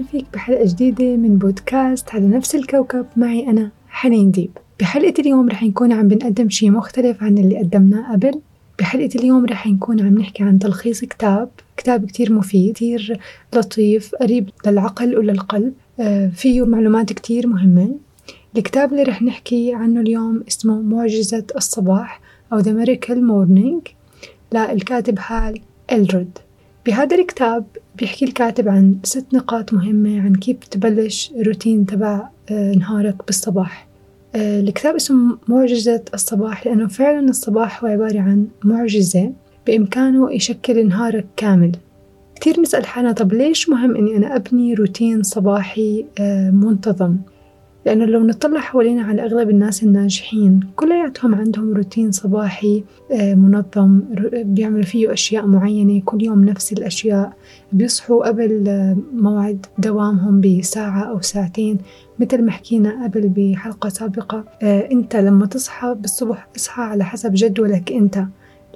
أهلا فيك بحلقة جديدة من بودكاست على نفس الكوكب معي أنا حنين ديب. بحلقة اليوم رح نكون عم بنقدم شي مختلف عن اللي قدمناه قبل. بحلقة اليوم رح نكون عم نحكي عن تلخيص كتاب كتاب كتير مفيد كتير لطيف قريب للعقل وللقلب. آه، فيه معلومات كتير مهمة. الكتاب اللي رح نحكي عنه اليوم اسمه معجزة الصباح أو The Miracle Morning للكاتب هال إلرود. بهذا الكتاب بيحكي الكاتب عن ست نقاط مهمة عن كيف تبلش الروتين تبع آه، نهارك بالصباح. آه، الكتاب اسمه معجزة الصباح لأنه فعلا الصباح هو عبارة عن معجزة بإمكانه يشكل نهارك كامل. كتير نسأل حالنا طب ليش مهم إني أنا أبني روتين صباحي آه، منتظم؟ لأنه لو نطلع حوالينا على أغلب الناس الناجحين كلياتهم عندهم روتين صباحي آه، منظم بيعملوا فيه أشياء معينة كل يوم نفس الأشياء بيصحوا قبل آه، موعد دوامهم بساعة أو ساعتين مثل ما حكينا قبل بحلقة سابقة. آه، أنت لما تصحى بالصبح اصحى على حسب جدولك أنت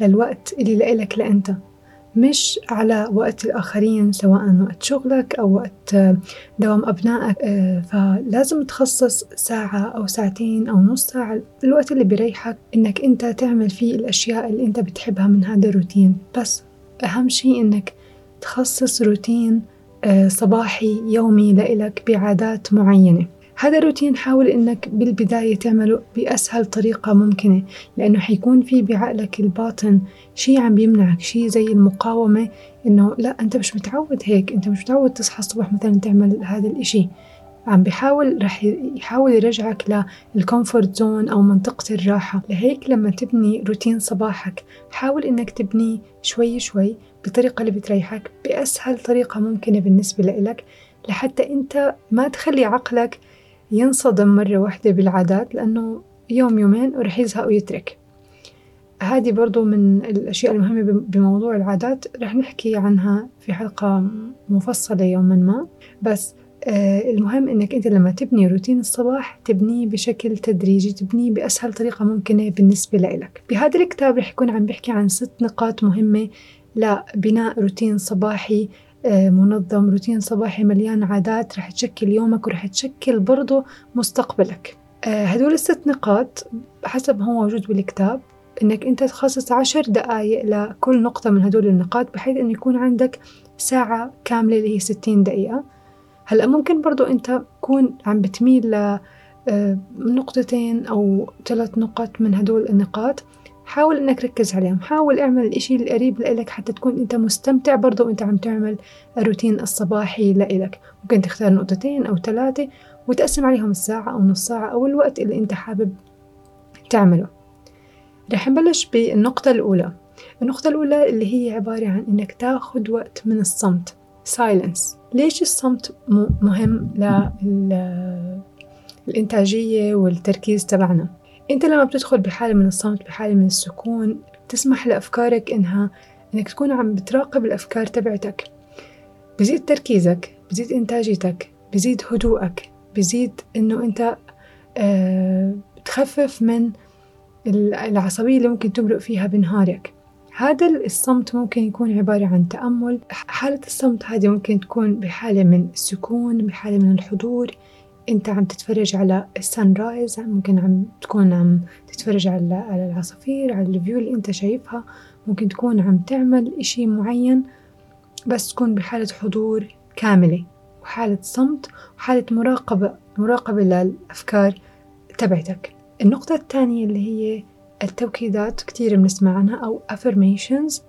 للوقت اللي لإلك لأنت. مش على وقت الآخرين سواء وقت شغلك أو وقت دوام أبنائك آه، فلازم تخصص ساعة أو ساعتين أو نص ساعة الوقت اللي بيريحك إنك أنت تعمل فيه الأشياء اللي أنت بتحبها من هذا الروتين. بس أهم شيء إنك تخصص روتين آه، صباحي يومي لإلك بعادات معينة. هذا الروتين حاول إنك بالبداية تعمله بأسهل طريقة ممكنة لأنه حيكون في بعقلك الباطن شي عم بيمنعك شي زي المقاومة إنه لا أنت مش متعود هيك أنت مش متعود تصحى الصبح مثلا تعمل هذا الإشي. عم بيحاول رح يحاول يرجعك لل comfort zone أو منطقة الراحة. لهيك لما تبني روتين صباحك حاول إنك تبنيه شوي شوي بطريقة اللي بتريحك بأسهل طريقة ممكنة بالنسبة لإلك لحتى أنت ما تخلي عقلك ينصدم مرة واحدة بالعادات لأنه يوم يومين ورح يزهق ويترك. هذه برضو من الأشياء المهمة بموضوع العادات. رح نحكي عنها في حلقة مفصلة يوما ما. بس آه المهم إنك أنت لما تبني روتين الصباح تبنيه بشكل تدريجي تبنيه بأسهل طريقة ممكنة بالنسبة لإلك. بهذا الكتاب رح يكون عم بحكي عن ست نقاط مهمة لبناء روتين صباحي منظم روتين صباحي مليان عادات رح تشكل يومك ورح تشكل برضه مستقبلك. آه، هدول الست نقاط حسب هو موجود بالكتاب إنك أنت تخصص عشر دقايق لكل نقطة من هدول النقاط بحيث انه يكون عندك ساعة كاملة اللي هي ستين دقيقة. هلأ ممكن برضو أنت تكون عم بتميل ل آه، أو ثلاث نقط من هدول النقاط. حاول إنك ركز عليهم. حاول اعمل الإشي القريب لإلك حتى تكون أنت مستمتع برضو انت عم تعمل الروتين الصباحي لإلك. ممكن تختار نقطتين أو ثلاثة وتقسم عليهم الساعة أو نص ساعة أو الوقت اللي أنت حابب تعمله. رح نبلش بالنقطة الأولى. النقطة الأولى اللي هي عبارة عن إنك تاخد وقت من الصمت. Silence. ليش الصمت مهم للإنتاجية والتركيز تبعنا؟ أنت لما بتدخل بحالة من الصمت بحالة من السكون تسمح لأفكارك إنها إنك تكون عم بتراقب الأفكار تبعتك. بزيد تركيزك بزيد إنتاجيتك بزيد هدوءك بزيد إنه أنت آه بتخفف من العصبية اللي ممكن تمرق فيها بنهارك. هذا الصمت ممكن يكون عبارة عن تأمل. حالة الصمت هذه ممكن تكون بحالة من السكون بحالة من الحضور. انت عم تتفرج على ال sunrise ممكن عم تكون عم تتفرج على على العصافير على ال view اللي انت شايفها. ممكن تكون عم تعمل إشي معين بس تكون بحالة حضور كاملة وحالة صمت وحالة مراقبة مراقبة للأفكار تبعتك. النقطة الثانية اللي هي التوكيدات كتير بنسمع عنها أو affirmations.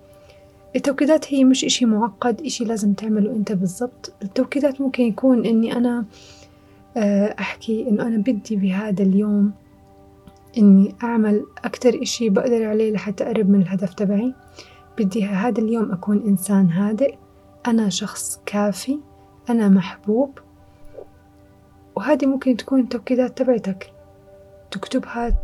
التوكيدات هي مش إشي معقد إشي لازم تعمله أنت بالضبط. التوكيدات ممكن يكون إني أنا آه، أحكي إنه أنا بدي بهذا اليوم إني أعمل أكتر إشي بقدر عليه لحتى أقرب من الهدف تبعي. بدي هذا اليوم أكون إنسان هادئ أنا شخص كافي أنا محبوب وهذه ممكن تكون التوكيدات تبعتك. تكتبها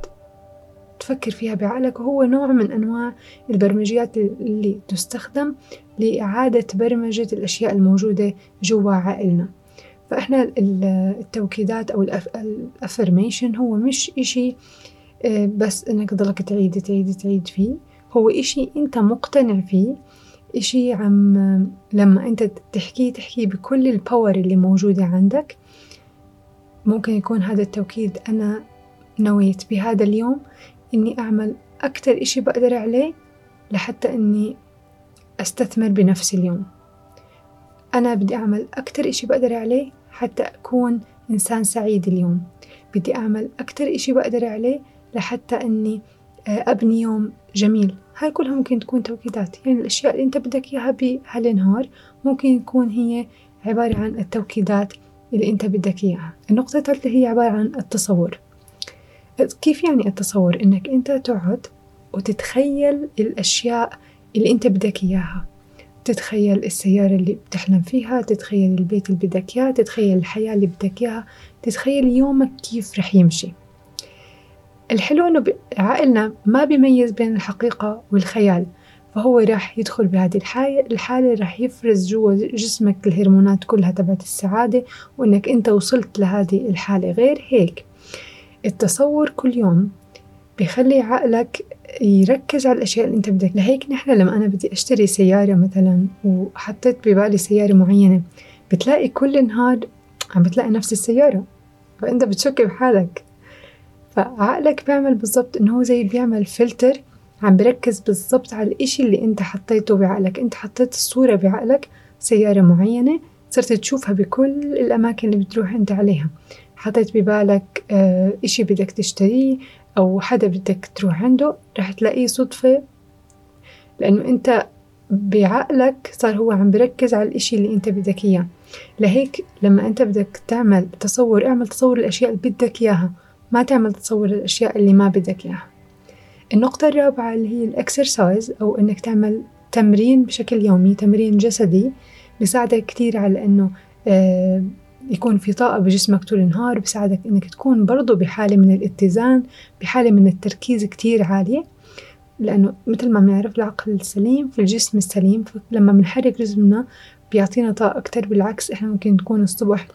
تفكر فيها بعقلك. وهو نوع من أنواع البرمجيات اللي تستخدم لإعادة برمجة الأشياء الموجودة جوا عقلنا. فإحنا التوكيدات أو ال affirmation هو مش إشي آه، بس إنك تضلك تعيد تعيد تعيد فيه. هو إشي أنت مقتنع فيه إشي عم لما أنت تحكيه تحكيه بكل ال power اللي موجودة عندك. ممكن يكون هذا التوكيد أنا نويت بهذا اليوم إني أعمل أكتر إشي بقدر عليه لحتى إني أستثمر بنفسي اليوم. أنا بدي أعمل أكتر إشي بقدر عليه حتى أكون إنسان سعيد اليوم. بدي أعمل أكتر إشي بقدر عليه لحتى إني آه، أبني يوم جميل. هاي كلها ممكن تكون توكيدات يعني الأشياء اللي أنت بدك إياها بهالنهار ممكن يكون هي عبارة عن التوكيدات اللي أنت بدك إياها. النقطة الثالثة هي عبارة عن التصور. كيف يعني التصور؟ إنك أنت تقعد وتتخيل الأشياء اللي أنت بدك إياها. تتخيل السيارة اللي بتحلم فيها تتخيل البيت اللي بدك إياه تتخيل الحياة اللي بدك إياها تتخيل يومك كيف رح يمشي. الحلو إنه عقلنا ما بيميز بين الحقيقة والخيال فهو راح يدخل بهذه الحالة الحالة راح يفرز جوا جسمك الهرمونات كلها تبعت السعادة وإنك أنت وصلت لهذه الحالة. غير هيك التصور كل يوم بيخلي عقلك يركز على الأشياء اللي أنت بدك. لهيك نحن لما أنا بدي أشتري سيارة مثلا وحطيت ببالي سيارة معينة بتلاقي كل نهار عم بتلاقي نفس السيارة. فأنت بتشك بحالك. فعقلك بيعمل بالضبط إنه هو زي بيعمل فلتر عم بركز بالضبط على الإشي اللي أنت حطيته بعقلك. أنت حطيت الصورة بعقلك سيارة معينة صرت تشوفها بكل الأماكن اللي بتروح أنت عليها. حطيت ببالك آه، إشي بدك تشتريه أو حدا بدك تروح عنده رح تلاقيه صدفة. لأنه أنت بعقلك صار هو عم بركز على الإشي اللي أنت بدك إياه. لهيك لما أنت بدك تعمل تصور اعمل تصور الأشياء اللي بدك إياها ما تعمل تصور الأشياء اللي ما بدك إياها. النقطة الرابعة اللي هي الإكسرسايز أو إنك تعمل تمرين بشكل يومي تمرين جسدي بيساعدك كتير على إنه آه يكون في طاقة بجسمك طول النهار بساعدك إنك تكون برضو بحالة من الاتزان بحالة من التركيز كتير عالية. لأنه مثل ما بنعرف العقل السليم في الجسم السليم لما بنحرك جسمنا بيعطينا طاقة أكتر. بالعكس إحنا ممكن نكون الصبح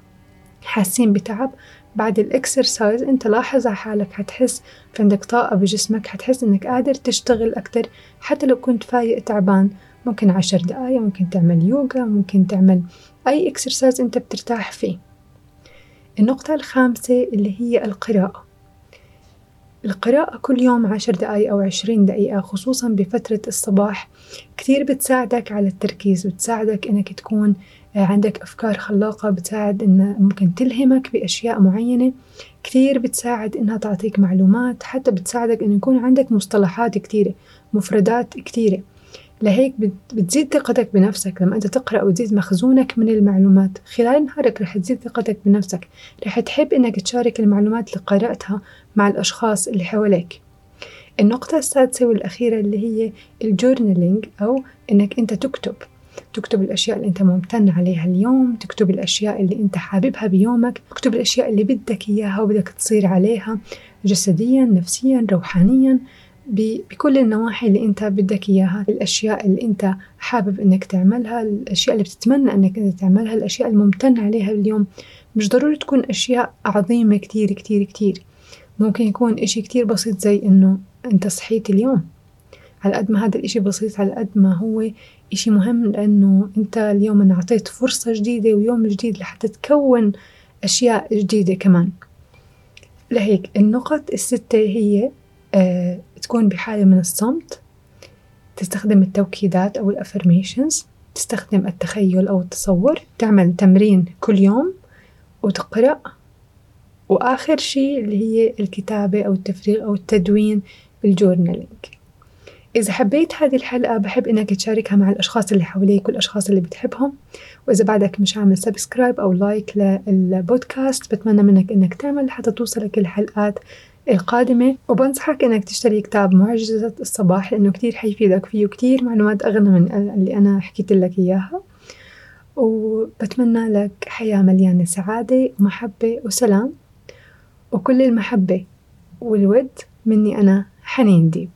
حاسين بتعب. بعد الإكسرسايز أنت لاحظ على حالك حتحس في عندك طاقة بجسمك حتحس إنك قادر تشتغل أكتر. حتى لو كنت فايق تعبان ممكن عشر دقايق ممكن تعمل يوغا ممكن تعمل أي إكسرسايز أنت بترتاح فيه. النقطة الخامسة اللي هي القراءة. القراءة كل يوم عشر دقايق أو عشرين دقيقة خصوصا بفترة الصباح كثير بتساعدك على التركيز بتساعدك إنك تكون عندك أفكار خلاقة بتساعد إن ممكن تلهمك بأشياء معينة. كثير بتساعد إنها تعطيك معلومات حتى بتساعدك إنه يكون عندك مصطلحات كثيرة مفردات كثيرة. لهيك بتزيد ثقتك بنفسك. لما أنت تقرأ وتزيد مخزونك من المعلومات. خلال نهارك رح تزيد ثقتك بنفسك. رح تحب إنك تشارك المعلومات اللي قرأتها مع الأشخاص اللي حواليك. النقطة السادسة والأخيرة اللي هي الجورنالينج أو إنك أنت تكتب. تكتب الأشياء اللي أنت ممتن عليها اليوم. تكتب الأشياء اللي أنت حاببها بيومك. تكتب الأشياء اللي بدك إياها وبدك تصير عليها جسديا نفسيا روحانيا. بكل النواحي اللي انت بدك إياها. الأشياء اللي انت حابب إنك تعملها الأشياء اللي بتتمنى إنك تعملها الأشياء الممتن عليها اليوم. مش ضروري تكون أشياء عظيمة كتير كتير كتير. ممكن يكون إشي كتير بسيط زي إنه أنت صحيت اليوم. على قد ما هذا الإشي بسيط على قد ما هو إشي مهم لأنه أنت اليوم انعطيت فرصة جديدة ويوم جديد لحتى تكون أشياء جديدة كمان. لهيك النقط الستة هي تكون بحالة من الصمت تستخدم التوكيدات أو ال affirmations تستخدم التخيل أو التصور تعمل تمرين كل يوم وتقرأ. وآخر شيء اللي هي الكتابة أو التفريغ أو التدوين بال journaling. إذا حبيت هذه الحلقة بحب إنك تشاركها مع الأشخاص اللي حواليك والأشخاص اللي بتحبهم. وإذا بعدك مش عامل subscribe أو like للبودكاست بتمنى منك إنك تعمل حتى توصلك الحلقات القادمة وبنصحك إنك تشتري كتاب معجزة الصباح لأنه كتير حيفيدك فيه كتير معلومات أغنى من اللي أنا حكيت لك إياها. وبتمنى لك حياة مليانة سعادة ومحبة وسلام. وكل المحبة والود مني أنا حنين ديب.